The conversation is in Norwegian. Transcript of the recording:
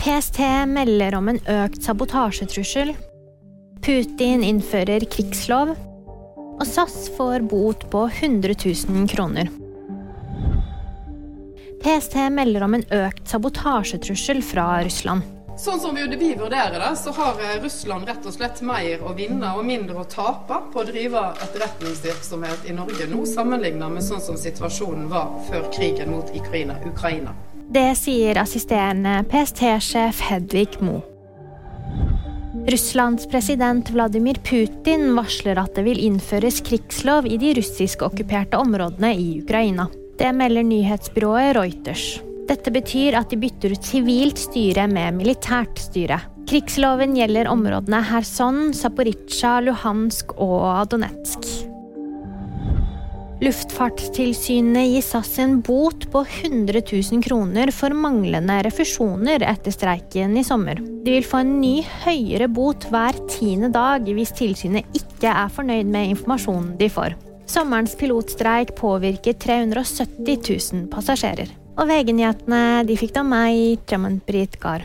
PST melder om en økt sabotasjetrussel. Putin innfører krigslov. Og SAS får bot på 100 000 kroner. PST melder om en økt sabotasjetrussel fra Russland. Sånn som vi, vurderer det, så har eh, Russland rett og slett mer å vinne og mindre å tape på å drive etterretningsvirksomhet i Norge nå, sammenlignet med sånn som situasjonen var før krigen mot Ukraina. Det sier assisterende PST-sjef Hedvig Moe. Russlands president Vladimir Putin varsler at det vil innføres krigslov i de russiskokkuperte områdene i Ukraina. Det melder nyhetsbyrået Reuters. Dette betyr at de bytter ut sivilt styre med militært styre. Krigsloven gjelder områdene Kherson, Zaporizjzja, Luhansk og Donetsk. Luftfartstilsynet gir SAS en bot på 100 000 kroner for manglende refusjoner etter streiken i sommer. De vil få en ny, høyere bot hver tiende dag hvis tilsynet ikke er fornøyd med informasjonen de får. Sommerens pilotstreik påvirker 370 000 passasjerer. Og VG-nyhetene de fikk da meg, Tremont Britt Gahr.